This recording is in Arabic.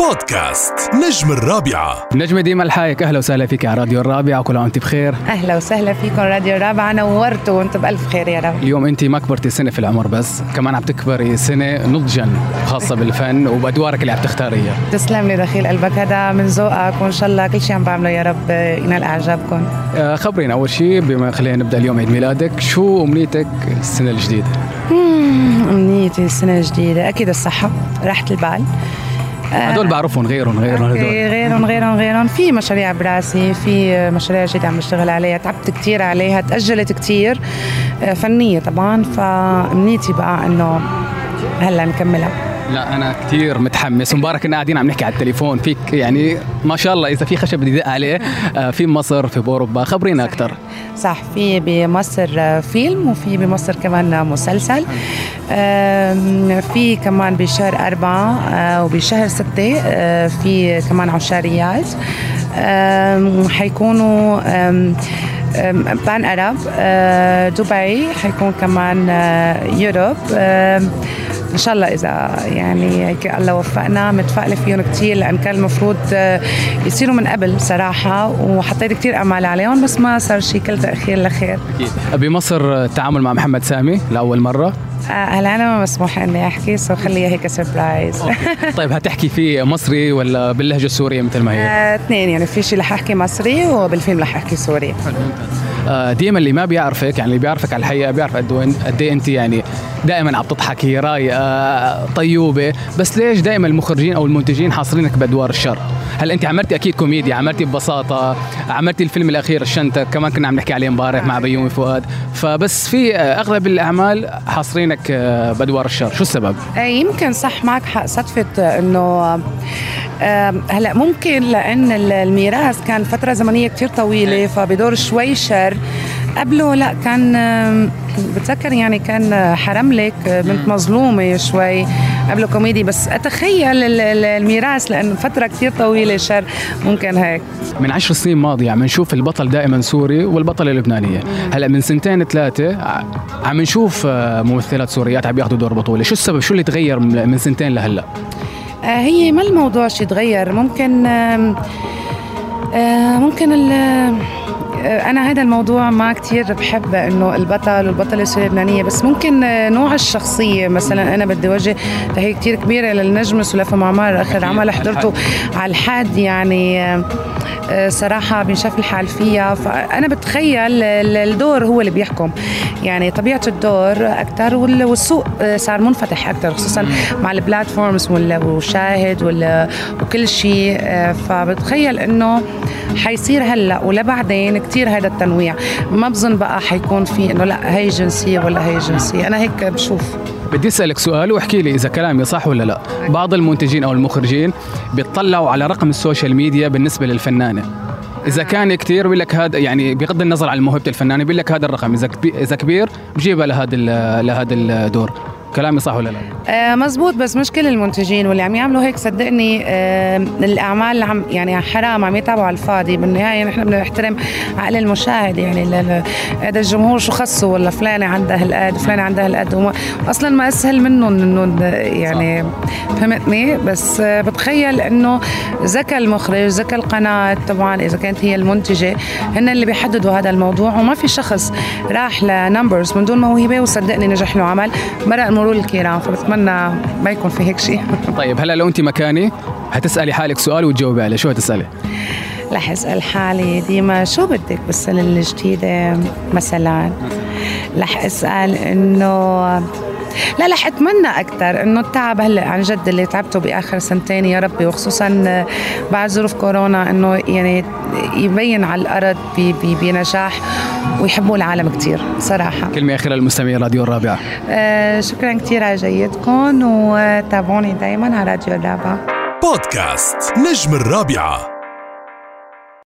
بودكاست نجم الرابعة. نجمة ديما الحايك أهلا وسهلا فيك على راديو الرابعة وكل عام وأنت بخير. أهلا وسهلا فيكم راديو الرابعة نورتوا وأنتم بألف خير يا رب. اليوم أنت ما كبرتي سنة في العمر بس كمان عم تكبري سنة نضجا خاصة بالفن وبأدوارك اللي عم تختاريها. تسلم لي دخيل قلبك هذا من ذوقك وإن شاء الله كل شيء عم بعمله يا رب ينال أعجابكم. آه، خبرينا أول شيء بما خلينا نبدأ اليوم عيد ميلادك شو أمنيتك السنة الجديدة؟ أمنيتي السنة الجديدة أكيد الصحة راحة البال. هدول بعرفهم غيرهم غيرهم هدول. غيرهم غيرهم غيرهم. في مشاريع براسي في مشاريع جديدة عم بشتغل عليها تعبت كتير عليها تأجلت كتير آه، فنية طبعا. فأمنيتي بقى إنه هلأ نكملها. لا أنا كثير متحمس. ومبارك إن قاعدين عم نحكي على التليفون. فيك يعني ما شاء الله إذا في خشب بدي دق عليه آه، في مصر في بوروبا خبرينا أكثر صح في بمصر فيلم وفي بمصر كمان مسلسل. في كمان بشهر أربعة آه، وبشهر ستة آه، في كمان عشاريات حيكونوا بان أرب دبي حيكون كمان يوروب. إن شاء الله إذا يعني هيك الله وفقنا متفائلة فيهم كثير لأن كان المفروض آه، يصيروا من قبل صراحة وحطيت كثير أمال عليهم بس ما صار شيء كل تاخير لخير. بمصر التعامل مع محمد سامي لأول مرة؟ آه، هلا أنا ما مسموح إني أحكي so خليها هيك surprise طيب هتحكي فيه مصري ولا باللهجة السورية مثل ما هي؟ آه، اثنين يعني في شيء رح أحكي مصري وبالفيلم رح أحكي سوري. آه، ديما اللي ما بيعرفك يعني اللي بيعرفك على الحقيقة بيعرف قد إيه أنت يعني دائما عم تضحكي رايقه طيوبة. بس ليش دائما المخرجين أو المنتجين حاصرينك بأدوار الشر؟ هل أنت عملتي أكيد كوميديا عملتي ببساطة عملتي الفيلم الأخير الشنطة كمان كنا عم نحكي عليه امبارح مع بيومي فؤاد. فبس في آه، أغلب الأعمال حاصرينك آه، بأدوار الشر. شو السبب؟ آه، يمكن صح معك حق. صدفة إنه هلأ ممكن لأن ال- الميراث كان فترة زمنية كتير طويلة فبدور شوي شر. قبله لا كان بتذكر يعني كان حرملك آه، بنت مظلومة شوي قبله كوميدي بس أتخيل ال- ال- الميراث لأنه فترة كتير طويلة شر ممكن هيك. من عشر سنين ماضية عم نشوف البطل دائما سوري والبطلة لبنانية هلأ من سنتين ثلاثة ع- عم نشوف آه، ممثلات سوريات عم ياخذوا دور بطولة. شو السبب؟ شو اللي تغير من سنتين لهلأ؟ آه، هي ما الموضوع شي يتغير ممكن آه، ممكن ال آه، أنا هذا الموضوع ما كتير بحب إنه البطل والبطلة السوريه اللبنانيه بس ممكن آه، نوع الشخصية. مثلا أنا بدي وجه تحيه كتير كبيرة للنجم سلافه معمار آخر عمل حضرته على الحد يعني آه، آه، صراحة بنشاف الحال فيها. فأنا بتخيل ال- الدور هو اللي بيحكم. يعني طبيعة الدور أكثر وال- والسوق آه، صار منفتح أكثر خصوصا مع البلاتفورمز وال- والشاهد وال- وكل شيء. آه، فبتخيل إنه حيصير هلأ ولبعدين كتير هذا التنويع. ما بظن بقى حيكون في إنه لأ هي جنسية ولا هي جنسية. أنا هيك بشوف. بدي أسألك سؤال واحكي لي إذا كلامي صح ولا لأ. بعض المنتجين أو المخرجين بيطلعوا على رقم ال social media بالنسبة للفنانة. إذا كان كثير بيقول لك هذا يعني بغض النظر عن موهبة الفنانة بيقول لك هذا الرقم. إذا إذا كبير بجيبها لهذا لهذا الدور. كلامي صح ولا لا؟ آه مزبوط بس مش كل المنتجين واللي عم يعملوا هيك صدقني آه الأعمال اللي عم يعني حرام عم يتابعوا على الفاضي. بالنهاية نحن بدنا نحترم عقل المشاهد يعني هذا الجمهور شو خصه؟ ولا فلانة عندها هالقد فلانة عندها هالقد. أصلا ما أسهل منهم إنه يعني فهمتني؟ بس آه بتخيل إنه ذكى المخرج ذكى القناة طبعا إذا كانت هي المنتجة هن اللي بيحددوا هذا الموضوع. وما في شخص راح لنمبرز من دون موهبه وصدقني نجح له عمل. مرق مرور الكرام فبتمنى ما يكون في هيك شيء. طيب هلا لو انت مكاني هتسألي حالك سؤال وتجاوبي عليه. شو هتسألي؟ رح أسأل حالي ديما شو بدك بالسنة الجديدة مثلا؟ رح أسأل إنه لا رح أتمنى أكثر إنه التعب هلأ عن جد اللي تعبته بآخر سنتين يا ربي وخصوصا بعد ظروف كورونا إنه يعني يبين على الأرض بنجاح. ويحبوا العالم كثير صراحة. كلمة أخيرة للمستمعين راديو الرابعه آه شكرا كثير على جيدكم وتابعوني دائما على راديو الرابعه بودكاست نجم الرابعة.